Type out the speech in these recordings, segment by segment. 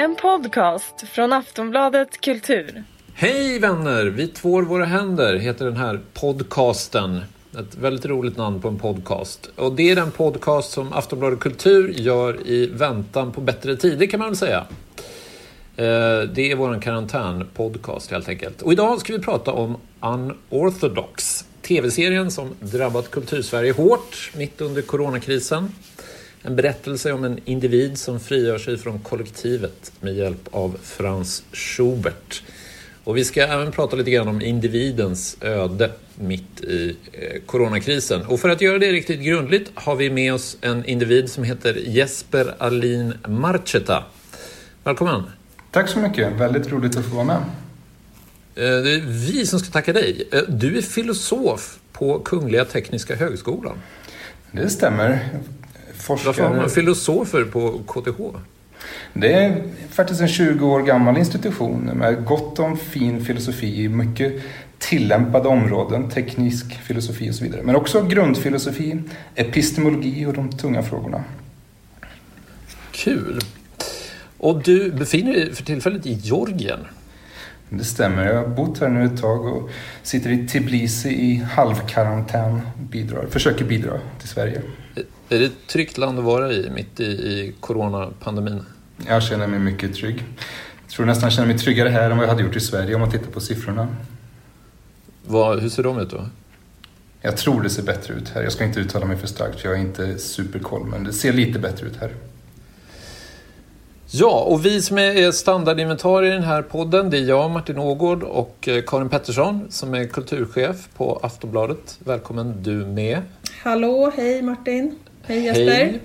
En podcast från Aftonbladet Kultur. Hej vänner! Vi tvår våra händer heter den här podcasten. Ett väldigt roligt namn på en podcast. Och det är den podcast som Aftonbladet Kultur gör i väntan på bättre tider kan man väl säga. Eh, det är vår karantänpodcast helt enkelt. Och idag ska vi prata om Unorthodox. TV-serien som drabbat kultursverige hårt mitt under coronakrisen. En berättelse om en individ som frigör sig från kollektivet med hjälp av Franz Schubert. Och vi ska även prata lite grann om individens öde mitt i eh, coronakrisen. Och för att göra det riktigt grundligt har vi med oss en individ som heter Jesper Alin Marcheta. Välkommen! Tack så mycket, väldigt roligt att få vara med. Eh, det är vi som ska tacka dig. Eh, du är filosof på Kungliga Tekniska Högskolan. Det stämmer. Forskare... Varför har man filosofer på KTH? Det är faktiskt en 20 år gammal institution med gott om fin filosofi i mycket tillämpade områden, teknisk filosofi och så vidare. Men också grundfilosofi, epistemologi och de tunga frågorna. Kul! Och du befinner dig för tillfället i Georgien. Det stämmer. Jag har bott här nu ett tag och sitter i Tbilisi i halvkarantän. Bidrar, försöker bidra till Sverige. Är det ett tryggt land att vara i mitt i, i coronapandemin? Jag känner mig mycket trygg. Jag tror nästan jag känner mig tryggare här än vad jag hade gjort i Sverige om man tittar på siffrorna. Vad, hur ser de ut då? Jag tror det ser bättre ut här. Jag ska inte uttala mig för starkt för jag är inte superkoll men det ser lite bättre ut här. Ja, och vi som är standardinventarier i den här podden, det är jag, Martin Ågård och eh, Karin Pettersson som är kulturchef på Aftonbladet. Välkommen du med. Hallå, hej Martin. Hej Jesper. Hej.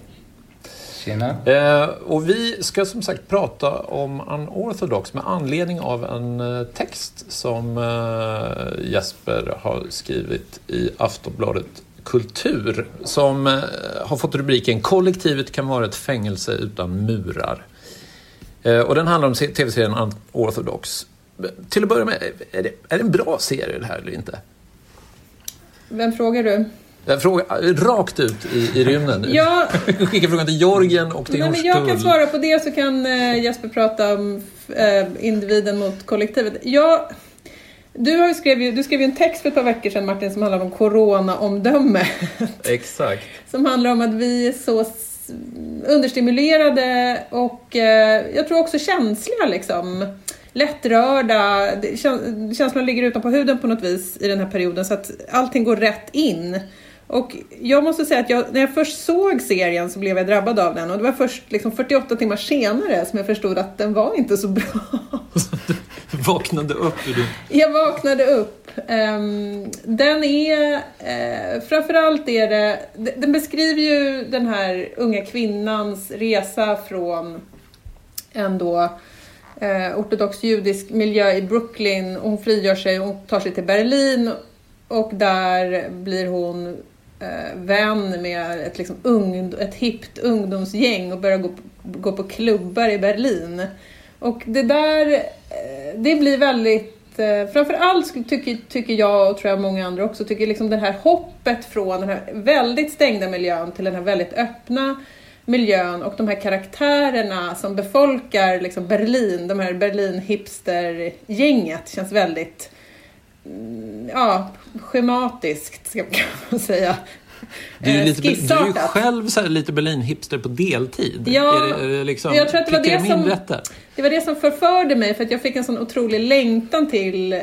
Tjena. Eh, och vi ska som sagt prata om Unorthodox med anledning av en eh, text som eh, Jesper har skrivit i Aftonbladet Kultur som eh, har fått rubriken Kollektivet kan vara ett fängelse utan murar. Eh, och den handlar om tv-serien Unorthodox. Till att börja med, är det, är det en bra serie det här eller inte? Vem frågar du? Jag frågar rakt ut i, i rymden. Ja. Skickar frågan till Jorgen och till Nej, Jag kan svara på det så kan eh, Jesper prata om eh, individen mot kollektivet. Jag, du, har skrev, du skrev ju en text för ett par veckor sedan Martin som handlar om coronaomdöme. Exakt. som handlar om att vi är så understimulerade och eh, jag tror också känsliga liksom. Lättrörda, känslan ligger utanpå huden på något vis i den här perioden så att allting går rätt in. Och jag måste säga att jag, när jag först såg serien så blev jag drabbad av den och det var först liksom 48 timmar senare som jag förstod att den var inte så bra. Du vaknade upp? Du... Jag vaknade upp. Um, den är, uh, framförallt är det, den beskriver ju den här unga kvinnans resa från en då uh, ortodox judisk miljö i Brooklyn. Hon frigör sig och tar sig till Berlin och där blir hon eh, vän med ett, liksom, ungd ett hippt ungdomsgäng och börjar gå, gå på klubbar i Berlin. Och det där, eh, det blir väldigt eh, Framförallt tycker, tycker jag och tror jag många andra också tycker liksom det här hoppet från den här väldigt stängda miljön till den här väldigt öppna miljön och de här karaktärerna som befolkar liksom Berlin, de här Berlin hipster-gänget känns väldigt ja, schematiskt, ska man säga. Du är, lite, du är ju själv så lite Berlin-hipster på deltid. Ja, är det, liksom, jag tror att det var det, som, det var det som förförde mig för att jag fick en sån otrolig längtan till eh,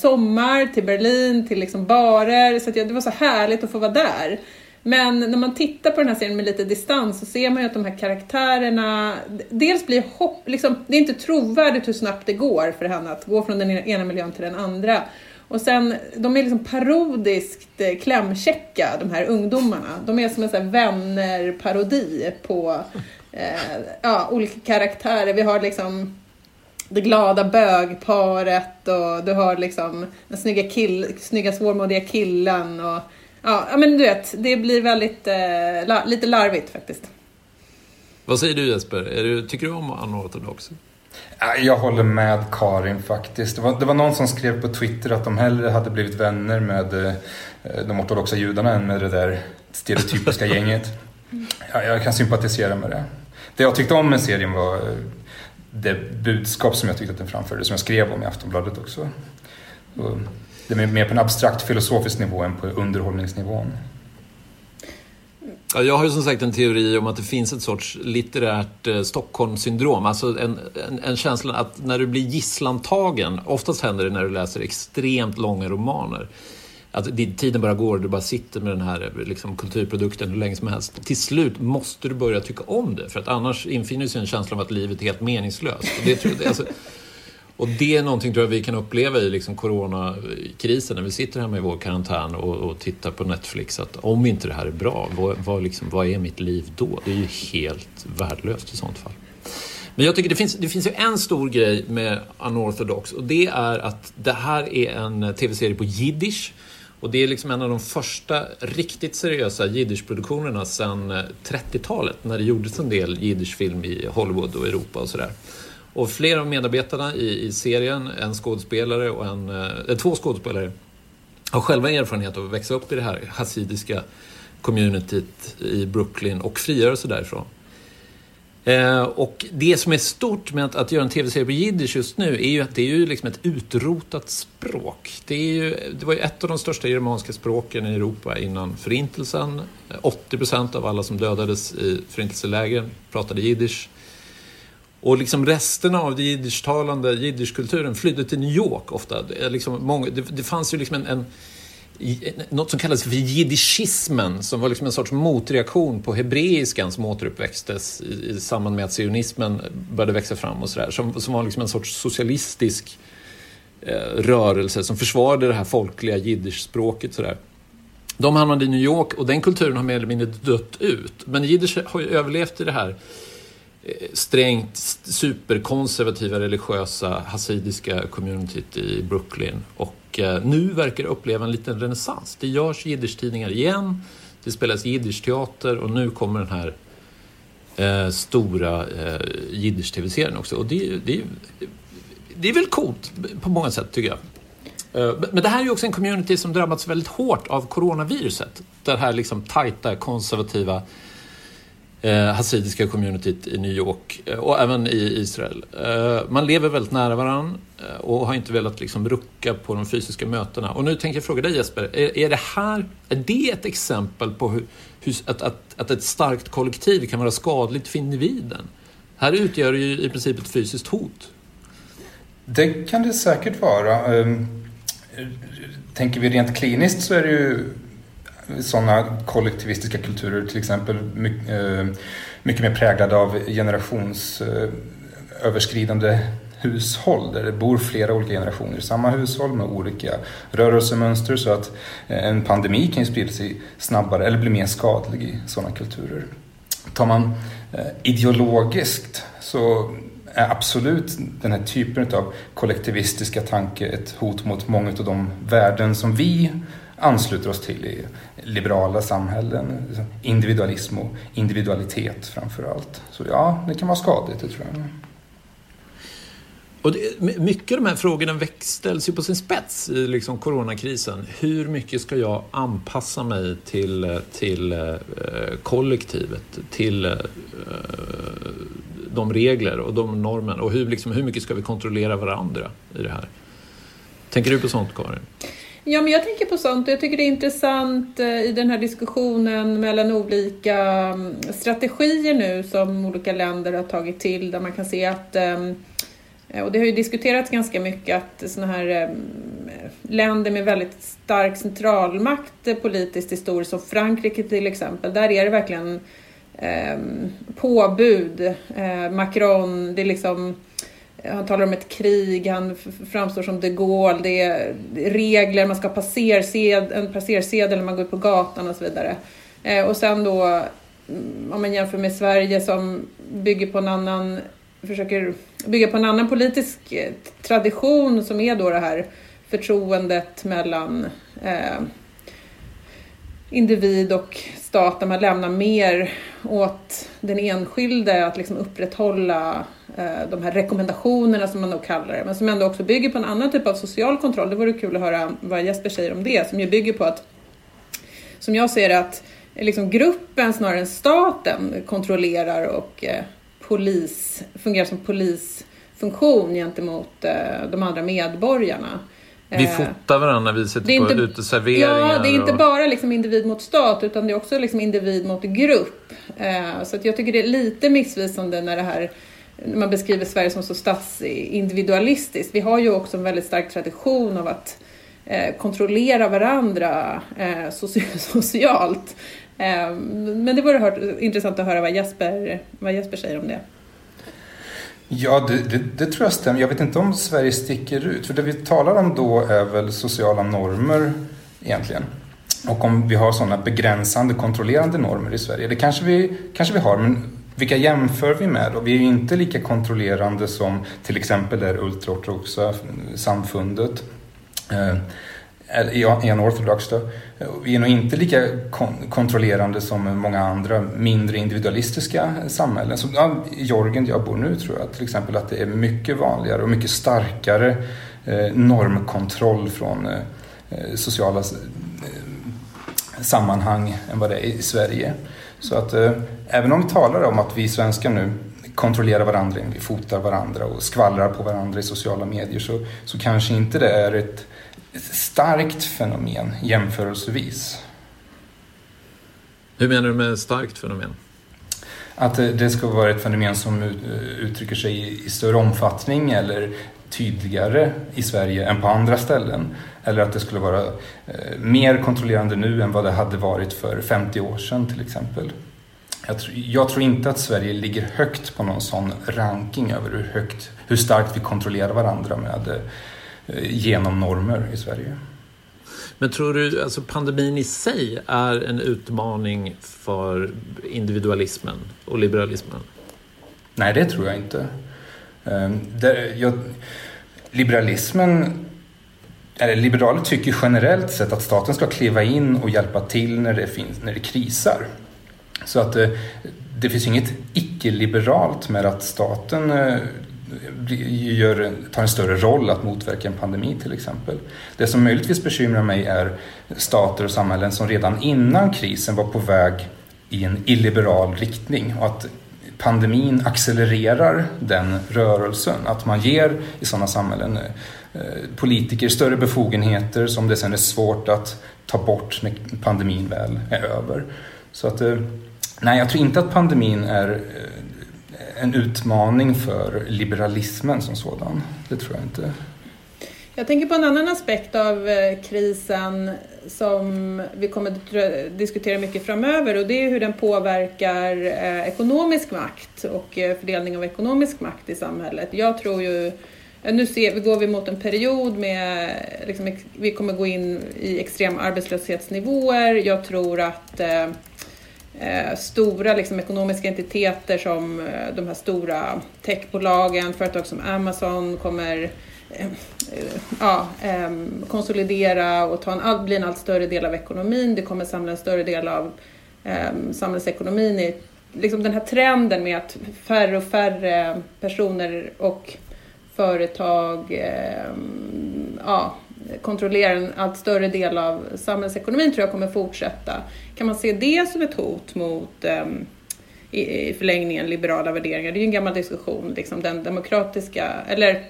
sommar, till Berlin, till liksom barer. Så att jag, det var så härligt att få vara där. Men när man tittar på den här serien med lite distans så ser man ju att de här karaktärerna, dels blir hopp, liksom, det är inte trovärdigt hur snabbt det går för henne att gå från den ena miljön till den andra. Och sen, de är liksom parodiskt eh, klämkäcka, de här ungdomarna. De är som en vänner-parodi på eh, ja, olika karaktärer. Vi har liksom det glada bögparet och du har liksom den snygga, kill, snygga svårmodiga killen. Och, ja, men du vet, det blir väldigt, eh, la, lite larvigt faktiskt. Vad säger du Jesper? Är du, tycker du om Unorthodox? Jag håller med Karin faktiskt. Det var, det var någon som skrev på Twitter att de hellre hade blivit vänner med eh, de ortodoxa judarna än med det där stereotypiska gänget. Ja, jag kan sympatisera med det. Det jag tyckte om med serien var eh, det budskap som jag tyckte att den framförde, som jag skrev om i Aftonbladet också. Och det är mer på en abstrakt filosofisk nivå än på underhållningsnivån. Ja, jag har ju som sagt en teori om att det finns ett sorts litterärt eh, Stockholmssyndrom. Alltså en, en, en, känsla att när du blir gisslantagen, oftast händer det när du läser extremt långa romaner, att tiden bara går och du bara sitter med den här liksom, kulturprodukten hur länge som helst. Till slut måste du börja tycka om det, för att annars infinner sig en känsla av att livet är helt meningslöst. Och det, tror jag, alltså, och det är någonting tror jag vi kan uppleva i liksom coronakrisen när vi sitter hemma i vår karantän och, och tittar på Netflix. Att om inte det här är bra, vad, vad, liksom, vad är mitt liv då? Det är ju helt värdelöst i sånt fall. Men jag tycker det finns, det finns ju en stor grej med Unorthodox och det är att det här är en tv-serie på jiddisch. Och det är liksom en av de första riktigt seriösa jiddischproduktionerna sedan eh, 30-talet när det gjordes en del jiddischfilm i Hollywood och Europa och sådär. Och flera av medarbetarna i, i serien, en skådespelare och en, eh, eh, två skådespelare, har själva erfarenhet av att växa upp i det här hasidiska communityt i Brooklyn och frigörelse därifrån. Eh, och det som är stort med att, att göra en tv-serie på jiddisch just nu är ju att det är ju liksom ett utrotat språk. Det, är ju, det var ju ett av de största germanska språken i Europa innan Förintelsen. Eh, 80 procent av alla som dödades i förintelselägren pratade jiddisch. Och liksom resterna av den jiddischtalande jiddischkulturen flydde till New York ofta. Det, liksom många, det, det fanns ju liksom en, en något som kallas för jiddischismen som var liksom en sorts motreaktion på hebreiskan som återuppväxtes i, i samband med att sionismen började växa fram och sådär. Som, som var liksom en sorts socialistisk eh, rörelse som försvarade det här folkliga jiddischspråket. Sådär. De hamnade i New York och den kulturen har mer eller mindre dött ut. Men jiddisch har ju överlevt i det här Eh, strängt superkonservativa religiösa hasidiska communityt i Brooklyn. Och eh, nu verkar det uppleva en liten renässans. Det görs jiddisch-tidningar igen, det spelas jiddisch-teater och nu kommer den här eh, stora eh, jiddisch-tv-serien också. Och det, det, det är väl coolt på många sätt tycker jag. Men det här är ju också en community som drabbats väldigt hårt av coronaviruset. Det här liksom tajta, konservativa eh, hasidiska communityt i New York eh, och även i Israel. Eh, man lever väldigt nära varandra eh, och har inte velat liksom rucka på de fysiska mötena. Och nu tänker jag fråga dig Jesper, är, är det här är det ett exempel på hur, hur att, att, att ett starkt kollektiv kan vara skadligt för individen? Här utgör det ju i princip ett fysiskt hot. Det kan det säkert vara. Ehm, tänker vi rent kliniskt så är det ju sådana kollektivistiska kulturer till exempel mycket, eh, mycket mer präglade av generationsöverskridande eh, hushåll där det bor flera olika generationer i samma hushåll med olika rörelsemönster så att eh, en pandemi kan ju sprida sig snabbare eller bli mer skadlig i sådana kulturer. Tar man ideologiskt så är absolut den här typen av kollektivistiska tanke ett hot mot många av de värden som vi ansluter oss till i liberala samhällen. Individualism och individualitet framför allt. Så ja, det kan vara skadligt, det tror jag. Och det, mycket av de här frågorna ställs ju på sin spets i liksom coronakrisen. Hur mycket ska jag anpassa mig till, till eh, kollektivet, till eh, de regler och de normer och hur, liksom, hur mycket ska vi kontrollera varandra i det här? Tänker du på sånt, Karin? Ja, men jag tänker på sånt och jag tycker det är intressant eh, i den här diskussionen mellan olika mm, strategier nu som olika länder har tagit till där man kan se att ehm, och det har ju diskuterats ganska mycket att sådana här ehm, länder med väldigt stark centralmakt eh, politiskt historiskt, som Frankrike till exempel, där är det verkligen ehm, påbud. Eh, Macron, det är liksom han talar om ett krig, han framstår som de Gaulle, det är regler, man ska ha passersed, en passersedel när man går ut på gatan och så vidare. Eh, och sen då, mm, om man jämför med Sverige som bygger på en annan, försöker bygga på en annan politisk eh, tradition som är då det här förtroendet mellan eh, individ och stat där man lämnar mer åt den enskilde att liksom upprätthålla de här rekommendationerna som man nog kallar det, men som ändå också bygger på en annan typ av social kontroll. Det vore kul att höra vad Jesper säger om det, som ju bygger på att, som jag ser att liksom gruppen snarare än staten kontrollerar och eh, polis, fungerar som polisfunktion gentemot eh, de andra medborgarna. Vi Eh, fotar varandra när vi sitter på inte- uteserveringar. Ja, det är inte och- bara liksom individ mot stat utan det är också liksom individ mot grupp. Eh, så att jag tycker det är lite missvisande när det här man beskriver Sverige som så statsindividualistiskt. Vi har ju också en väldigt stark tradition av att eh, kontrollera varandra eh, soci- socialt. Eh, men det vore hört, intressant att höra vad Jesper, vad Jesper säger om det. Ja, det, det, det tror jag stämmer. Jag vet inte om Sverige sticker ut. För det vi talar om då är väl sociala normer egentligen. Och om vi har sådana begränsande, kontrollerande normer i Sverige. Det kanske vi, kanske vi har, men vilka jämför vi med? Och vi är ju inte lika kontrollerande som till exempel det ultraortodoxa samfundet. Eh, en ortodox då. Vi är nog inte lika kon- kontrollerande som många andra mindre individualistiska samhällen. Som ja, i Jorgen, där jag bor nu, tror jag till exempel att det är mycket vanligare och mycket starkare eh, normkontroll från eh, eh sociala sammanhang än vad det är i Sverige. Så att eh, även om vi talar om att vi svenskar nu kontrollerar varandra, vi fotar varandra och skvallrar på varandra i sociala medier så, så kanske inte det är ett ett starkt fenomen jämförelsevis. Hur menar du med starkt fenomen? Att eh, det ska vara ett fenomen som eh, uttrycker sig i större omfattning eller tydligare i Sverige än på andra ställen. Eller att det skulle vara eh, mer kontrollerande nu än vad det hade varit för 50 år sedan till exempel. Jag, tr- jag tror inte att Sverige ligger högt på någon sån ranking över hur, högt, hur starkt vi kontrollerar varandra med eh, genom normer i Sverige. Men tror du alltså pandemin i sig är en utmaning för individualismen och liberalismen? Nej, det tror jag inte. Eh, Där, jag, liberalismen, eller liberaler tycker generellt sett att staten ska kliva in och hjälpa till när det, finns, när det krisar. Så att det, det finns inget icke-liberalt med att staten eh, gör, tar en större roll att motverka en pandemi till exempel. Det som möjligtvis bekymrar mig är stater och samhällen som redan innan krisen var på väg i en illiberal riktning och att pandemin accelererar den rörelsen. Att man ger i sådana samhällen eh, politiker större befogenheter som det sen är svårt att ta bort när pandemin väl är över. Så att, eh, nej, jag tror inte att pandemin är eh, en utmaning för liberalismen som sådan. Det tror jag inte. Jag tänker på en annan aspekt av eh, krisen som vi kommer att diskutera mycket framöver och det är hur den påverkar eh, ekonomisk makt och eh, fördelning av ekonomisk makt i samhället. Jag tror ju, nu ser, vi går vi mot en period med, liksom, vi kommer gå in i extrema arbetslöshetsnivåer. Jag tror att eh, stora liksom, ekonomiska entiteter som eh, de här stora techbolagen, företag som Amazon kommer eh, Eh, ja, ehm, konsolidera och ta en, bli en allt större del av ekonomin. Det kommer samla en större del av ehm, samhällsekonomin i liksom den här trenden med att färre och färre personer och företag ehm, ja, kontrollerar en allt större del av samhällsekonomin tror jag kommer fortsätta. Kan man se det som ett hot mot i, i förlängningen liberala värderingar? Det är ju en gammal diskussion, liksom den demokratiska, eller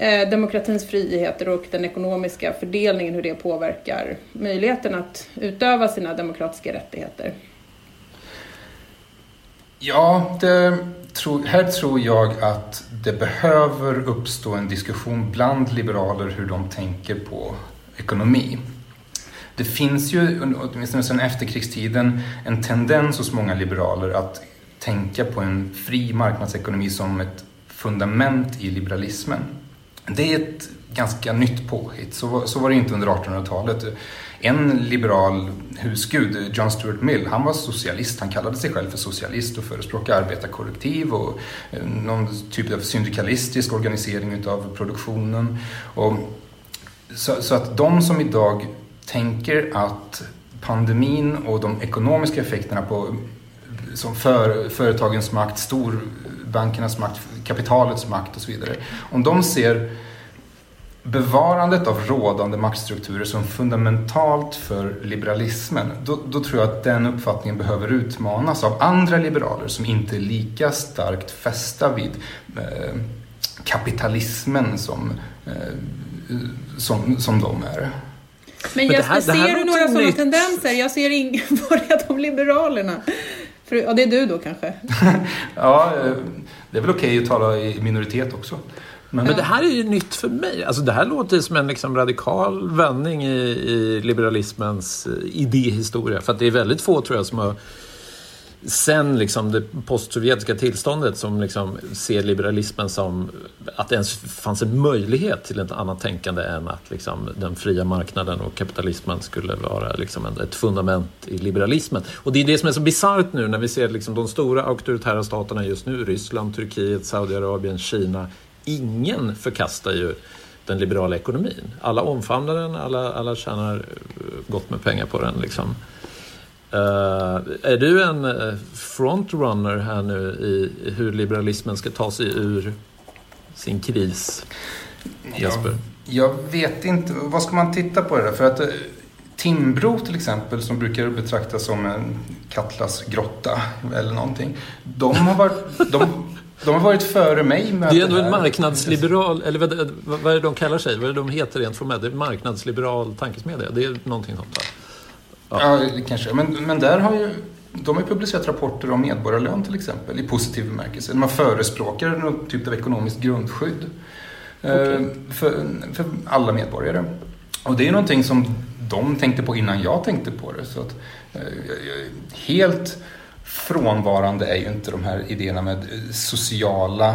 eh, demokratins friheter och den ekonomiska fördelningen, hur det påverkar möjligheten att utöva sina demokratiska rättigheter. Ja, det, tro, här tror jag att det behöver uppstå en diskussion bland liberaler hur de tänker på ekonomi. Det finns ju, åtminstone sedan efterkrigstiden, en tendens hos många liberaler att tänka på en fri marknadsekonomi som ett fundament i liberalismen. Det är ett ganska nytt påhitt. Så, var- så var det inte under 1800-talet. En liberal husgud, John Stuart Mill, han var socialist. Han kallade sig själv för socialist och förespråkade arbetarkollektiv och eh, någon typ av syndikalistisk organisering av produktionen. Och så, så att de som idag tänker att pandemin och de ekonomiska effekterna på som för, företagens makt, stor storbankernas makt, kapitalets makt och så vidare. Om de ser bevarandet av rådande maktstrukturer som fundamentalt för liberalismen, då, då, tror jag att den uppfattningen behöver utmanas av andra liberaler som inte är lika starkt fästa vid eh, kapitalismen som, eh, som, som de är. Men Jesper, här, ser du några sådana tendenser? Jag ser inga, är de liberalerna? För, ja, det är du då kanske? ja, eh, det är väl okej okay att tala i minoritet också. Men, men det här är ju nytt för mig. Alltså det här låter som en liksom radikal vändning i, i liberalismens eh, idéhistoria. För att det är väldigt få, tror jag, som har sen liksom det postsovjetiska tillståndet som liksom ser liberalismen som att det ens fanns en möjlighet till ett annat tänkande än att liksom den fria marknaden och kapitalismen skulle vara liksom ett fundament i liberalismen. Och det är det som är så bisarrt nu när vi ser liksom de stora auktoritära staterna just nu, Ryssland, Turkiet, Saudiarabien, Kina. Ingen förkastar ju den liberala ekonomin. Alla omfamnar den, alla, alla tjänar gott med pengar på den. Liksom. Uh, är du en eh, frontrunner här nu i hur liberalismen ska ta sig ur sin kris? Jesper? Jag, jag vet inte, vad ska man titta på det där? För att eh, Timbro till exempel, som brukar betraktas som en Katlas grotta eller någonting. De har varit, de, de har varit före mig med det är ändå en marknadsliberal, eller vad, vad är det de kallar sig? Vad är det de heter rent formellt? Marknadsliberal tankesmedja, det är någonting sånt där. Ja, kanske. Men, men där har ju de har publicerat rapporter om medborgarlön till exempel i positiv bemärkelse. Man förespråkar någon typ av ekonomiskt grundskydd eh, okay. för, för alla medborgare. Och det är någonting som de tänkte på innan jag tänkte på det. Så att, eh, helt frånvarande är ju inte de här idéerna med sociala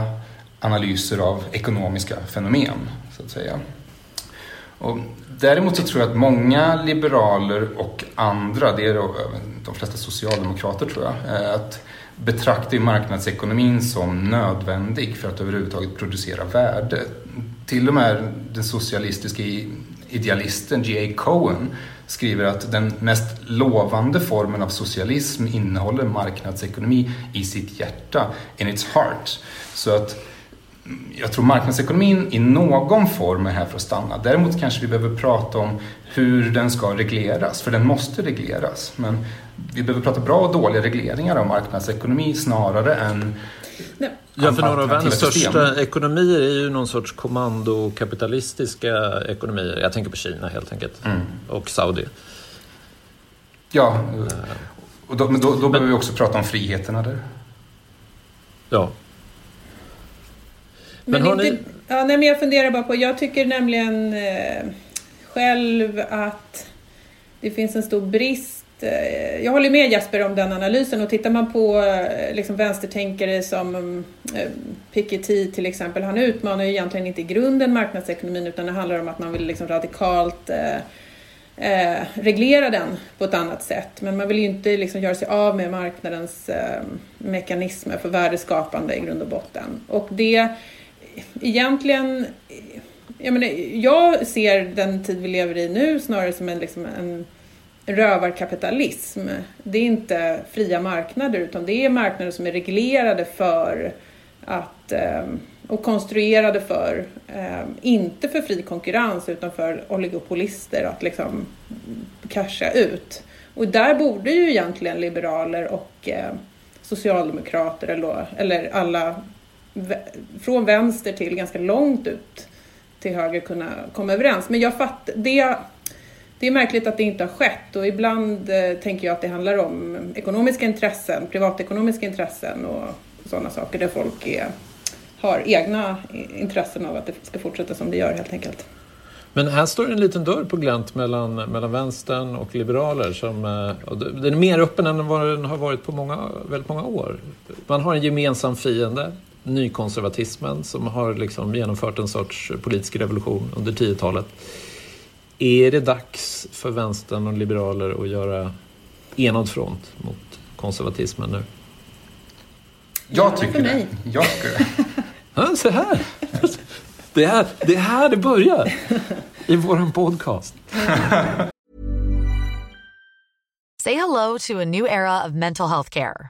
analyser av ekonomiska fenomen, så att säga. Och däremot så tror jag att många liberaler och andra, det är de flesta socialdemokrater tror jag, eh, att betraktar marknadsekonomin som nödvändig för att överhuvudtaget producera värde. Till och med den socialistiska idealisten G.A. Cohen skriver att den mest lovande formen av socialism innehåller marknadsekonomi i sitt hjärta, in its heart. Så att jag tror marknadsekonomin i någon form är här för att stanna. Däremot kanske vi behöver prata om hur den ska regleras, för den måste regleras. Men vi behöver prata bra och dåliga regleringar av marknadsekonomi snarare än Ja, för några av världens största ekonomier är ju någon sorts kommandokapitalistiska ekonomier. Jag tänker på Kina helt enkelt. Mm. Och Saudi. Ja, och då, men då, då men, behöver vi också prata om friheterna där. Ja, men, men inte, ni... ja, nej, men jag funderar bara på, jag tycker nämligen eh, själv att det finns en stor brist eh, jag håller med Jesper om den analysen och tittar man på eh, liksom vänstertänkare som eh, Piketty till exempel, han utmanar ju egentligen inte i grunden marknadsekonomin utan det handlar om att man vill liksom radikalt eh, eh, reglera den på ett annat sätt. Men man vill ju inte liksom göra sig av med marknadens eh, mekanismer för värdeskapande i grund och botten. Och det egentligen, jag, menar, jag ser den tid vi lever i nu snarare som en, liksom en rövarkapitalism. Det är inte fria marknader utan det är marknader som är reglerade för att ehm, och konstruerade för, ehm, inte för fri konkurrens utan för oligopolister att liksom casha ut. Och där borde ju egentligen liberaler och ehm, socialdemokrater eller alla från vänster till ganska långt ut till höger kunna komma överens. Men jag fattar, det, det är märkligt att det inte har skett och ibland eh, tänker jag att det handlar om ekonomiska intressen, privatekonomiska intressen och sådana saker där folk är, har egna intressen av att det ska fortsätta som det gör helt enkelt. Men här står en liten dörr på glänt mellan, mellan vänstern och liberaler. Som, eh, och den är mer öppen än vad den har varit på många, väldigt många år. Man har en gemensam fiende nykonservatismen som har liksom genomfört en sorts politisk revolution under 10-talet. Är det dags för vänstern och liberaler att göra enad front mot konservatismen nu? Jag tycker det. Jag tycker det. Ja, se här! Det är här det, är här det börjar i vår podcast. Say hello to a new era of mental health care.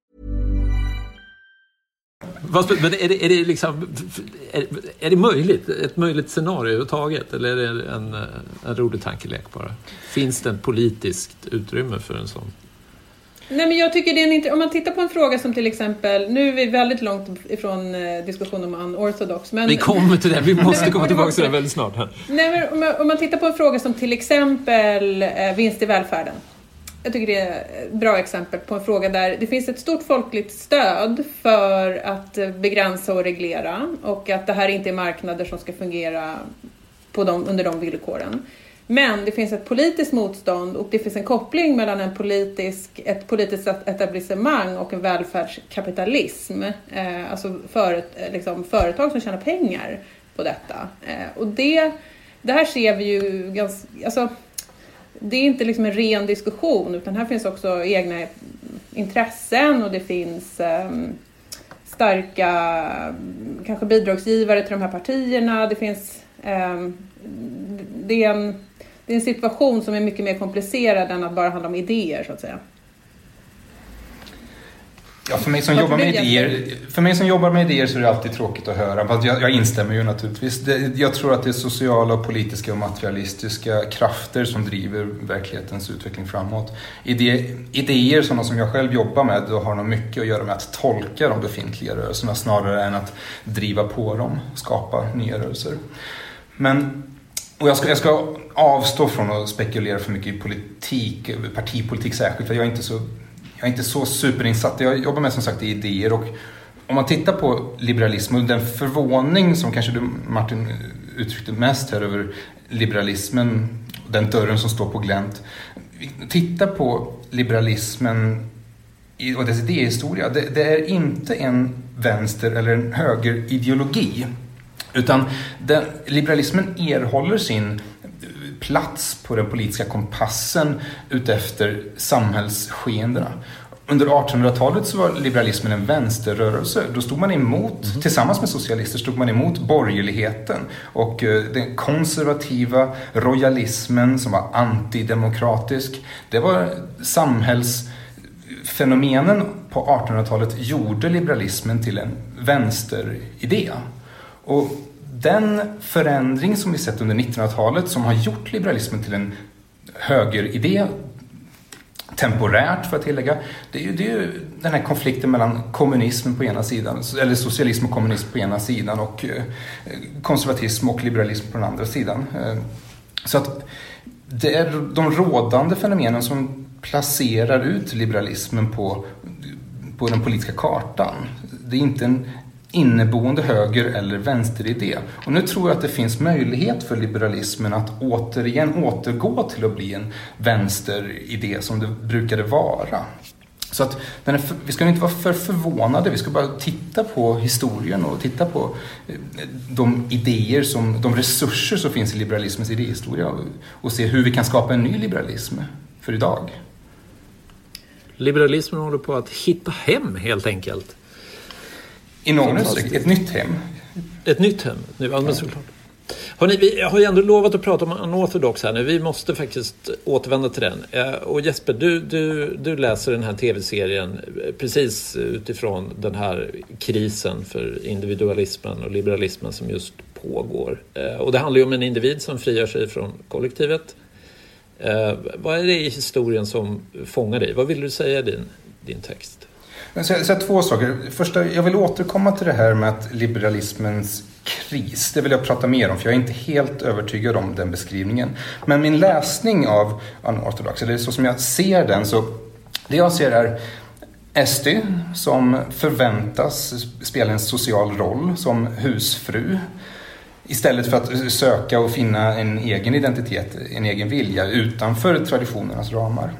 Men är det, är det liksom, är, är det möjligt? Ett möjligt scenario överhuvudtaget? Eller är det en, en rolig tankelek bara? Finns det ett politiskt utrymme för en sån? Nej, men jag tycker det är en, om man tittar på en fråga som till exempel, nu är vi väldigt långt ifrån eh, diskussionen om unorthodox. Men, vi kommer till det, vi måste komma tillbaka till det väldigt snart. Här. Nej, men om, man, om man tittar på en fråga som till exempel eh, vinst i välfärden. Jag tycker det är ett bra exempel på en fråga där det finns ett stort folkligt stöd för att begränsa och reglera och att det här inte är marknader som ska fungera på de, under de villkoren. Men det finns ett politiskt motstånd och det finns en koppling mellan en politisk, ett politiskt etablissemang och en välfärdskapitalism. Eh, alltså för, liksom, företag som tjänar pengar på detta. Eh, och det, det här ser vi ju ganska... Alltså, det är inte liksom en ren diskussion utan här finns också egna intressen och det finns um, starka kanske bidragsgivare till de här partierna. Det finns um, det, är en, det är en situation som är mycket mer komplicerad än att bara handla om idéer så att säga. Ja, för mig, som jobbar med idéer, för mig som jobbar med idéer så är det alltid tråkigt att höra. Fast jag, jag instämmer ju naturligtvis. Det, jag tror att det är sociala, politiska och materialistiska krafter som driver verklighetens utveckling framåt. Idé, idéer, sådana som jag själv jobbar med, då har nog mycket att göra med att tolka de befintliga rörelserna snarare än att driva på dem, skapa nya rörelser. Men och jag ska, jag ska avstå från att spekulera för mycket i politik, partipolitik särskilt, för jag är inte så jag är inte så superinsatt. Jag jobbar med som sagt i idéer och om man tittar på liberalism och den förvåning som kanske du Martin uttryckte mest här över liberalismen, den dörren som står på glänt. Titta på liberalismen och dess idéhistoria. Det, det är inte en vänster eller en högerideologi. Utan den, liberalismen erhåller sin plats på den politiska kompassen utefter samhällsskeendena. Under 1800-talet så var liberalismen en vänsterrörelse. Då stod man emot, mm. tillsammans med socialister, stod man emot borgerligheten och eh, den konservativa royalismen som var antidemokratisk. Det var samhällsfenomenen på 1800-talet gjorde liberalismen till en vänsteridé. Och den förändring som vi sett under 1900-talet som har gjort liberalismen till en högeridé temporärt för att tillägga. Det är, ju, det är ju den här konflikten mellan kommunism på ena sidan, eller socialism och kommunism på ena sidan och eh, konservatism och liberalism på den andra sidan. Eh, så att det är de rådande fenomenen som placerar ut liberalismen på, på den politiska kartan. Det är inte en inneboende höger eller vänsteridé. Och nu tror jag att det finns möjlighet för liberalismen att återigen återgå till att bli en vänsteridé som det brukade vara. Så att för, vi ska inte vara för förvånade, vi ska bara titta på historien och titta på eh, de idéer, som, de resurser som finns i liberalismens idéhistoria och, och se hur vi kan skapa en ny liberalism för idag. Liberalismen håller på att hitta hem helt enkelt. I någon utsträckning. Ett nytt hem. Ett nytt hem, nu, ja, men såklart. Hörrni, vi har ju ändå lovat att prata om unorthodox här nu. Vi måste faktiskt återvända till den. Eh, och Jesper, du, du, du läser den här tv-serien precis utifrån den här krisen för individualismen och liberalismen som just pågår. Eh, och det handlar ju om en individ som frigör sig från kollektivet. Eh, vad är det i historien som fångar dig? Vad vill du säga i din, din text? Så, så två saker. Första, jag vill återkomma till det här med att liberalismens kris. Det vill jag prata mer om för jag är inte helt övertygad om den beskrivningen. Men min läsning av unorthodox, eller så som jag ser den, så det jag ser är SD som förväntas spela en social roll som husfru. Istället för att söka och finna en egen identitet, en egen vilja utanför traditionernas ramar.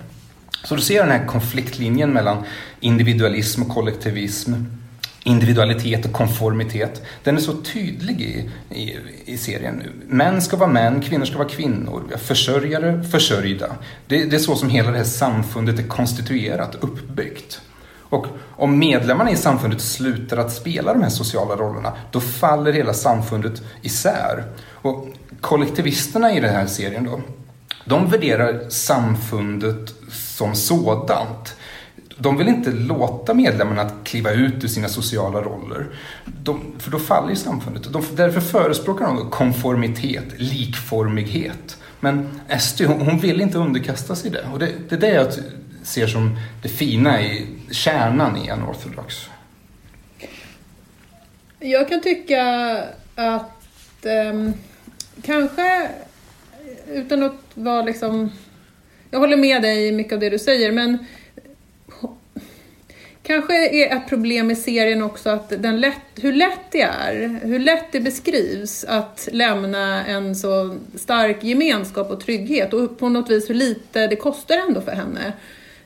Så du ser den här konfliktlinjen mellan individualism och kollektivism, individualitet och konformitet. Den är så tydlig i, i, i serien. Män ska vara män, kvinnor ska vara kvinnor, försörjare, försörjda. Det, det är så som hela det här samfundet är konstituerat, uppbyggt. Och om medlemmarna i samfundet slutar att spela de här sociala rollerna, då faller hela samfundet isär. Och kollektivisterna i den här serien då, de värderar samfundet som sådant. De vill inte låta medlemmarna att kliva ut ur sina sociala roller. De, för då faller ju samfundet. De, därför förespråkar de konformitet, likformighet. Men SD, hon, hon vill inte underkasta sig det. Och det, det är det jag ser som det fina i kärnan i en ortodox. Jag kan tycka att eh, kanske utan att vara liksom... Jag håller med dig i mycket av det du säger, men kanske är ett problem i serien också att den lätt, hur lätt det är, hur lätt det beskrivs att lämna en så stark gemenskap och trygghet och på något vis hur lite det kostar ändå för henne.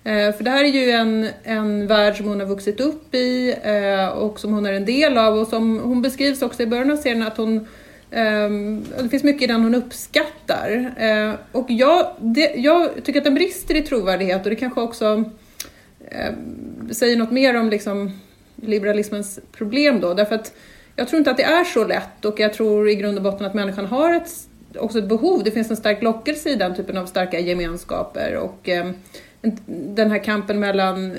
Eh, för det här är ju en, en värld som hon har vuxit upp i eh, och som hon är en del av och som hon beskrivs också i början av serien att hon Ehm, det finns mycket i den hon uppskattar. Ehm, och jag, det, jag tycker att den brister i trovärdighet och det kanske också ehm, säger något mer om liksom liberalismens problem då. Därför att jag tror inte att det är så lätt och jag tror i grund och botten att människan har ett, också ett behov. Det finns en stark lockelse i den typen av starka gemenskaper. Och, den här kampen mellan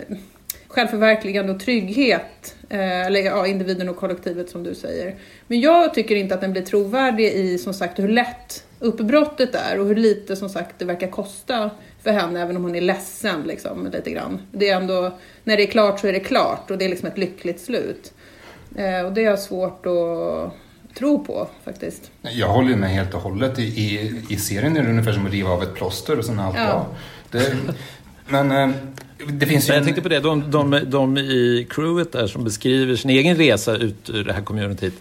självförverkligande och trygghet, eh, eller ja, individen och kollektivet som du säger. Men jag tycker inte att den blir trovärdig i som sagt hur lätt uppbrottet är och hur lite som sagt det verkar kosta för henne, även om hon är ledsen liksom, lite grann. Det är ändå, när det är klart så är det klart och det är liksom ett lyckligt slut. Eh, och det är svårt att tro på faktiskt. Jag håller med helt och hållet. I, i, i serien är det ungefär som att riva av ett plåster och sen är allt ja. bra. Det, men eh, det finns ju... Jag tänkte på det, de, de, de i crewet där som beskriver sin egen resa ut ur det här communityt.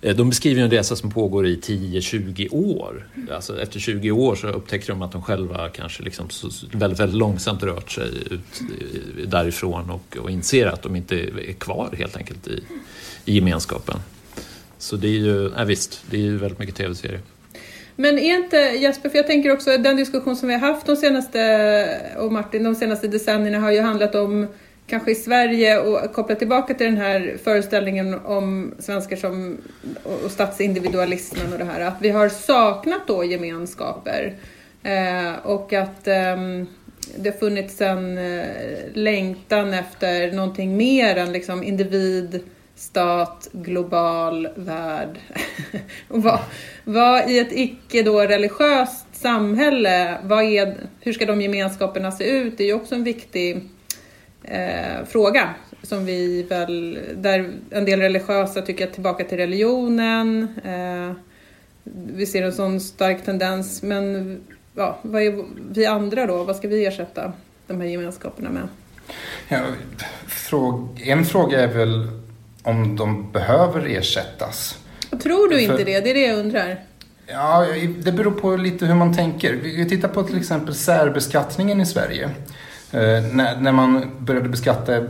Eh, de beskriver en resa som pågår i 10-20 år. Alltså efter 20 år så upptäcker de att de själva kanske liksom väldigt, väldigt långsamt rört sig ut därifrån och, och inser att de inte är kvar helt enkelt i, i gemenskapen. Så det är ju, ja, visst, det är ju väldigt mycket tv-serier. Men är inte Jesper, för jag tänker också den diskussion som vi har haft de senaste, och Martin, de senaste decennierna har ju handlat om kanske i Sverige och kopplat tillbaka till den här föreställningen om svenskar som, och statsindividualismen och det här, att vi har saknat då gemenskaper. Eh, och att eh, det funnits en eh, längtan efter någonting mer än liksom individ, stat, global värld. och vad, vad i ett icke då religiöst samhälle, vad är, hur ska de gemenskaperna se ut? Det är ju också en viktig eh, fråga som vi väl, där en del religiösa tycker att tillbaka till religionen. Eh, vi ser en sån stark tendens, men ja, vad är vi andra då? Vad ska vi ersätta de här gemenskaperna med? Ja, en fråga är väl om de behöver ersättas. Tror du inte det? Det är det jag undrar. Ja, det beror på lite hur man tänker. Vi tittar på till exempel särbeskattningen i Sverige. Eh, när, när man började beskatta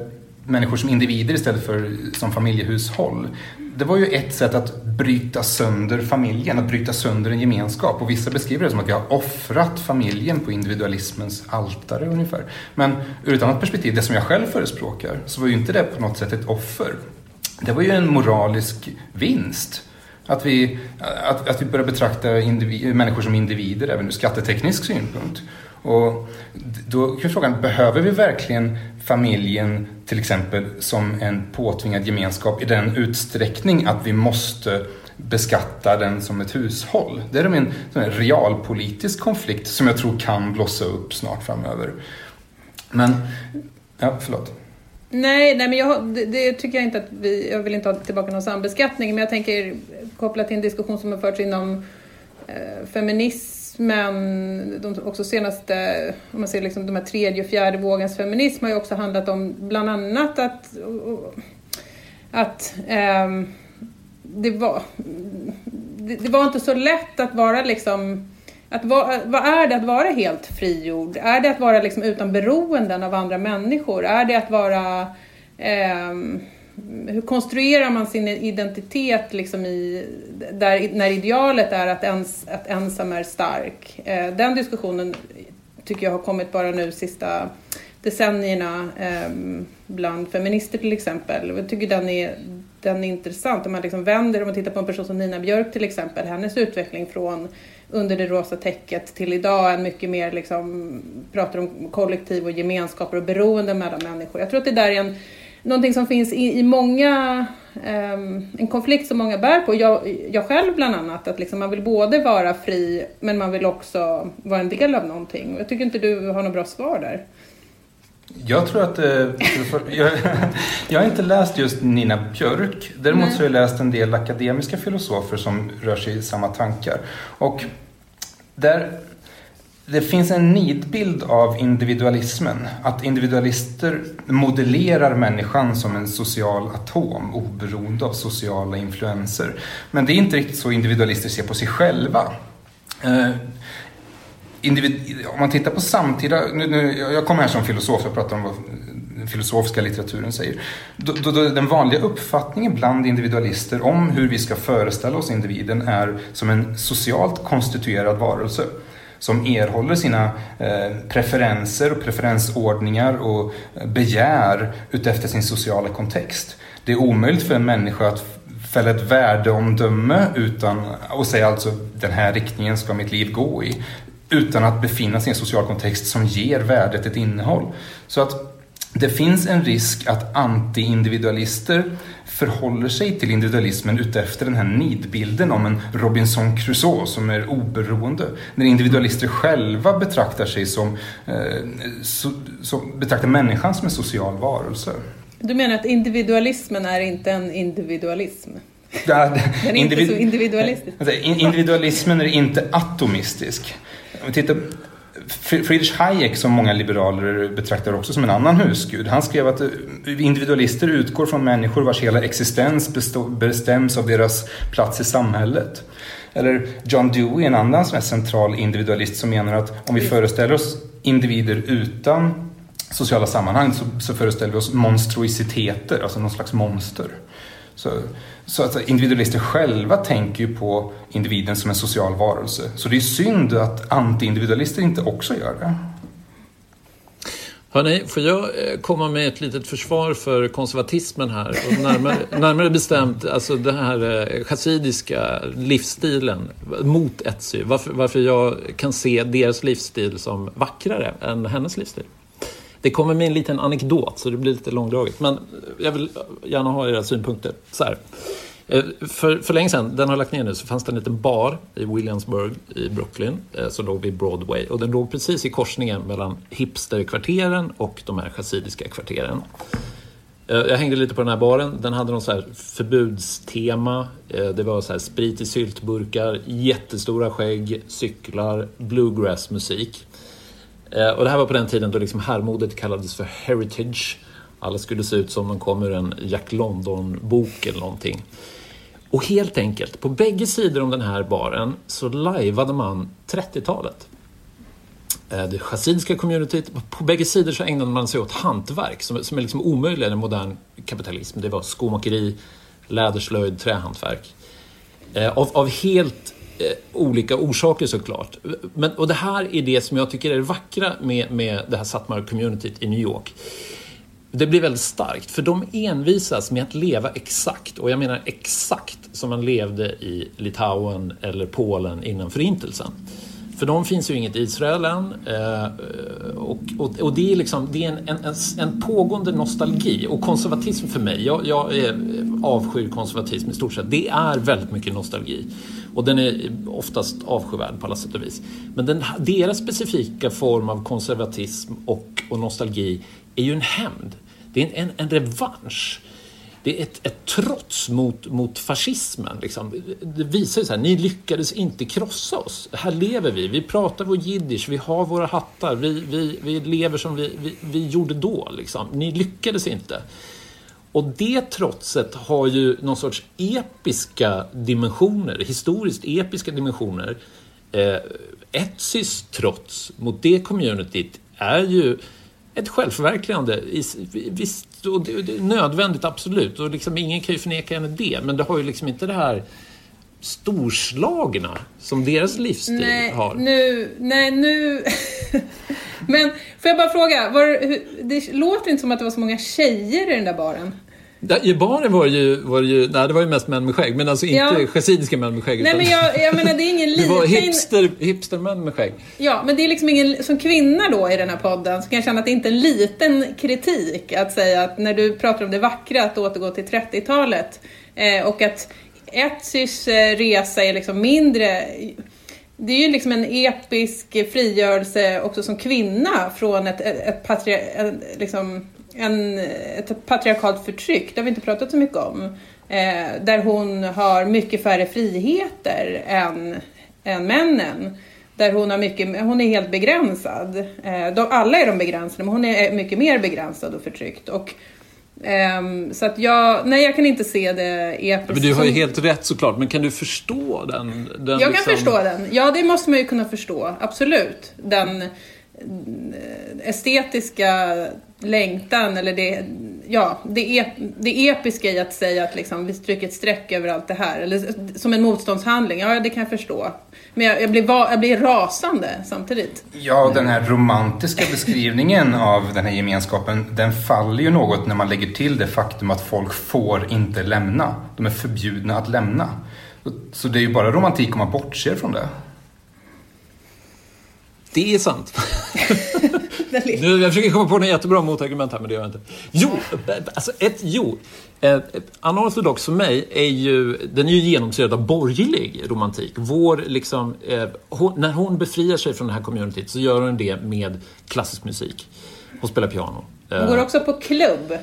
människor som individer istället för som familjehushåll. Det var ju ett sätt att bryta sönder familjen, att bryta sönder en gemenskap. Och vissa beskriver det som att vi har offrat familjen på individualismens altare ungefär. Men ur ett annat perspektiv, det som jag själv förespråkar, så var ju inte det på något sätt ett offer det var ju en moralisk vinst. Att vi, att, att vi börjar betrakta individ, människor som individer även ur skatteteknisk synpunkt. Och då är frågan, behöver vi verkligen familjen till exempel som en påtvingad gemenskap i den utsträckning att vi måste beskatta den som ett hushåll? Det är en, en realpolitisk konflikt som jag tror kan blossa upp snart framöver. Men, ja, förlåt. Nej, nej men jag, det, det, tycker jag inte att vi... Jag vill inte ha tillbaka någon sambeskattning, men jag tänker koppla till en diskussion som har förts inom eh, feminismen, de också senaste, om man ser liksom de här tredje och fjärde vågens feminism har ju också handlat om bland annat att, att eh, det, var, det, det var inte så lätt att vara liksom att va, vad är det att vara helt frigjord? Är det att vara liksom utan beroenden av andra människor? Är det att vara... Eh, hur konstruerar man sin identitet liksom i, där, när idealet är att, ens, att ensam är stark? Eh, den diskussionen tycker jag har kommit bara nu sista decennierna eh, bland feminister till exempel. Jag tycker den är, den är intressant. Om man liksom vänder, om man tittar på en person som Nina Björk till exempel, hennes utveckling från under det rosa täcket till idag en mycket mer liksom, pratar om kollektiv och gemenskaper och beroende mellan människor. Jag tror att det där är en, någonting som finns i, i många, um, en konflikt som många bär på, jag, jag själv bland annat, att liksom man vill både vara fri men man vill också vara en del av någonting. Jag tycker inte du har något bra svar där. Jag tror att... Eh, jag, jag har inte läst just Nina Björk. Däremot Nej. så har jag läst en del akademiska filosofer som rör sig i samma tankar. Och där, det finns en nidbild av individualismen. Att individualister modellerar människan som en social atom oberoende av sociala influenser. Men det är inte riktigt så individualister ser på sig själva. Individ, om man tittar på samtida, nu, nu, jag kommer här som filosof, jag pratar om vad den filosofiska litteraturen säger. Då, då, då, den vanliga uppfattningen bland individualister om hur vi ska föreställa oss individen är som en socialt konstituerad varelse som erhåller sina eh, preferenser och preferensordningar och begär utefter sin sociala kontext. Det är omöjligt för en människa att fälla ett värdeomdöme utan, och säga alltså den här riktningen ska mitt liv gå i utan att befinna sig i en social kontext som ger värdet ett innehåll. Så att det finns en risk att anti-individualister förhåller sig till individualismen utefter den här nidbilden om en Robinson Crusoe som är oberoende. När individualister själva betraktar sig som, eh, so, som betraktar människan som en social varelse. Du menar att individualismen är inte en individualism? Den är inte så individualistisk. Individualismen är inte atomistisk. Om vi tittar Friedrich Hayek, som många liberaler betraktar också som en annan husgud, han skrev att eh, individualister utgår från människor vars hela existens bestäms av deras plats i samhället. Eller John Dewey, en annan sån central individualist, som menar att om vi föreställer oss individer utan sociala sammanhang så, så föreställer vi oss monstruiciteter, alltså någon slags monster. Så, så att individualister själva tänker ju på individen som en social varelse. Så det är synd att anti-individualister inte också gör det. Hörrni, får jag eh, komma med ett litet försvar för konservatismen här? Och närmare, närmare bestämt alltså den här eh, chassidiska livsstilen mot Etsy. Varför, varför jag kan se deras livsstil som vackrare än hennes livsstil. Det kommer med en liten anekdot, så det blir lite långdraget. Men jag vill gärna ha era synpunkter. Så här. Eh, för, för länge sedan, den har lagt ner nu, så fanns det en liten bar i Williamsburg i Brooklyn eh, som låg vid Broadway. Och den låg precis i korsningen mellan hipsterkvarteren och de här chassidiska kvarteren. Eh, jag hängde lite på den här baren. Den hade någon så här förbudstema. Eh, det var så här sprit i syltburkar, jättestora skägg, cyklar, bluegrassmusik. Eh, och det här var på den tiden då liksom herrmodet kallades för heritage. Alla skulle se ut som de kom ur en Jack London-bok eller någonting. Och helt enkelt, på bägge sidor om den här baren så lajvade man 30-talet. Eh, det chassidiska communityt, på bägge sidor så ägnade man sig åt hantverk som, som är liksom omöjliga i modern kapitalism. Det var skomakeri, läderslöjd, trähantverk. Eh, av, av helt Eh, olika orsaker såklart. Men, och det här är det som jag tycker är det vackra med, med det här Satmar-communityt i New York. Det blir väldigt starkt, för de envisas med att leva exakt, och jag menar exakt som man levde i Litauen eller Polen innan Förintelsen. För de finns ju inget Israel än. Eh, och, och, och, det är, liksom, det är en, en, en, pågående nostalgi. Och konservatism för mig, jag, jag avskyr konservatism i stort sett, det är väldigt mycket nostalgi. Och den är oftast avskyvärd på alla sätt och vis. Men den, deras specifika form av konservatism och, och nostalgi är ju en hämnd. det är en, en, en revansch. Det är ett, ett trots mot, mot fascismen. Liksom. Det visar ju så här, ni lyckades inte krossa oss. Här lever vi, vi pratar vår jiddisch, vi har våra hattar, vi, vi, vi lever som vi, vi, vi gjorde då. Liksom. Ni lyckades inte. Och det trotset har ju någon sorts episka dimensioner, historiskt episka dimensioner. Eh, Etsys trots mot det communityt är ju ett självförverkligande. Visst, och det, är nödvändigt, absolut. Och liksom, ingen kan ju förneka henne det. Men det har ju liksom inte det här storslagna som deras livsstil nej, har. Nu, nej, nu... men får jag bara fråga, var, det låter inte som att det var så många tjejer i den där baren. I baren var det ju, var det ju, nej det var ju mest män med skägg, men alltså inte ja. män med skägg. Nej men jag, jag menar det är ingen liten... Det var hipster, hipstermän med skägg. Ja, men det är liksom ingen, som kvinna då i den här podden, så kan jag känna att det inte är en liten kritik att säga att när du pratar om det vackra, att återgå till 30-talet, eh, och att Etsys resa är liksom mindre det är ju liksom en episk frigörelse också som kvinna från ett, ett, ett patria, liksom, en, ett patriarkalt förtryck, det har vi inte pratat så mycket om, eh, där hon har mycket färre friheter än, än männen. Där hon, har mycket, hon är helt begränsad. Eh, de, alla är de begränsade, men hon är mycket mer begränsad och förtryckt. Och, Um, så att jag, nej jag kan inte se det episkt. Men du har ju helt rätt såklart, men kan du förstå den? den jag liksom... kan förstå den. Ja, det måste man ju kunna förstå, absolut. Den estetiska längtan eller det, ja, det, ep, det episka i att säga att liksom, vi stryker ett streck över allt det här. Eller som en motståndshandling, ja det kan jag förstå. Men jag, jag, blir, jag blir rasande samtidigt. Ja, den här romantiska beskrivningen av den här gemenskapen, den faller ju något när man lägger till det faktum att folk får inte lämna. De är förbjudna att lämna. Så det är ju bara romantik om man bortser från det. Det är sant. nu, jag försöker komma på något jättebra motargument här, men det gör jag inte. Jo, alltså ett, jo. Eh, Unorthodox för mig är ju, den är ju genomsyrad av borgerlig romantik. Vår, liksom, eh, hon, när hon befriar sig från det här communityt så gör hon det med klassisk musik. Hon spelar piano. Hon går också på klubb.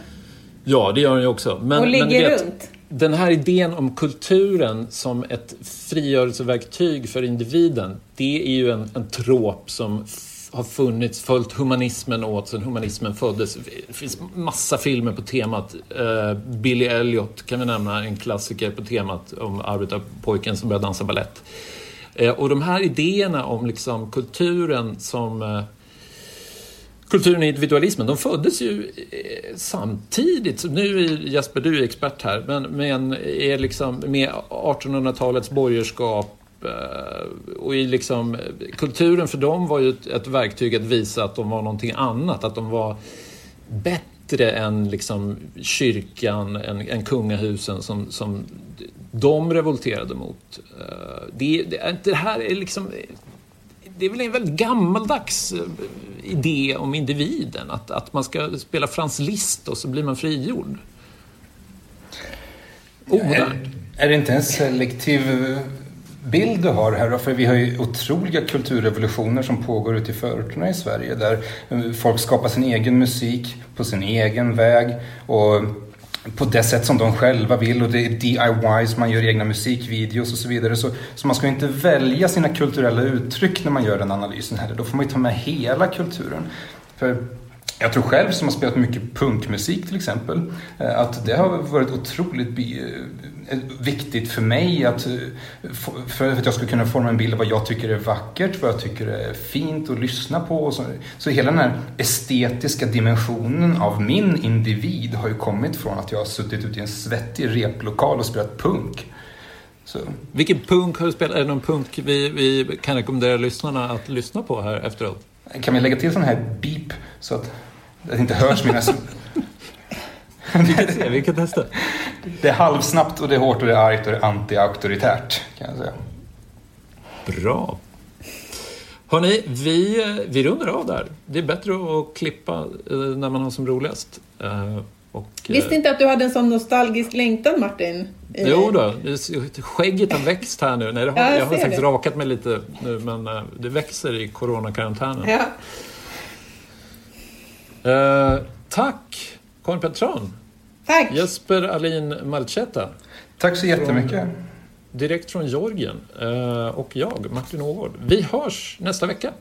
Ja, det gör hon ju också. Men, och ligger men vet, runt den här idén om kulturen som ett frigörelseverktyg för individen, det är ju en, en trop som har funnits, följt humanismen åt sedan humanismen föddes. Det finns massa filmer på temat. Uh, Billy Elliot kan vi nämna, en klassiker på temat om arbetarpojken som börjar dansa ballett. Uh, och de här idéerna om liksom kulturen som uh, kulturen och individualismen, de föddes ju samtidigt. Nu är Jesper, du är expert här, men, men är liksom med 1800-talets borgerskap och i liksom, kulturen för dem var ju ett, verktyg att visa att de var någonting annat, att de var bättre än liksom kyrkan, än, än kungahusen som, som de revolterade mot. Eh, det, det, det här är liksom det är väl en väldigt gammaldags eh, idé om individen. Att, att man ska spela Frans Liszt och så blir man frigjord. Oh, är, är det inte en selektiv bild du har här? För vi har ju otroliga kulturrevolutioner som pågår ute i förorterna i Sverige där folk skapar sin egen musik på sin egen väg. Och på det sätt som de själva vill och det är DIYs, man gör egna musikvideos och så vidare. Så, så man ska inte välja sina kulturella uttryck när man gör den analysen heller. Då får man ju ta med hela kulturen. För jag tror själv som har spelat mycket punkmusik till exempel, eh, att det har varit otroligt eh, viktigt för mig att, eh, för att jag ska kunna forma en bild av vad jag tycker är vackert, vad jag tycker är fint att lyssna på. Så, så hela den här estetiska dimensionen av min individ har ju kommit från att jag har suttit ute i en svettig replokal och spelat punk. Så. Vilken punk har du spelat? Är det någon punk vi, vi kan rekommendera lyssnarna att lyssna på här efteråt? Kan vi lägga till sån här beep så att det inte hörs mina... vi kan se, vi kan testa. Det är halvsnabbt och det är hårt och det är argt och det är anti-auktoritärt kan jag säga. Bra. Hörni, vi, vi rundar av där. Det är bättre att klippa eh, när man har som roligast. Eh, och, Visste inte att du hade en sån nostalgisk längtan Martin? Jo då, skägget har växt här nu. Nej, det har, ja, jag, jag har faktiskt det. rakat mig lite nu men eh, det växer i coronakarantänen. Ja. Uh, tack Karin Petran, Tack! Jesper Alin Malcheta, Tack så jättemycket. direkt från Georgien, eh, och jag, Martin Ågård. Vi hörs nästa vecka.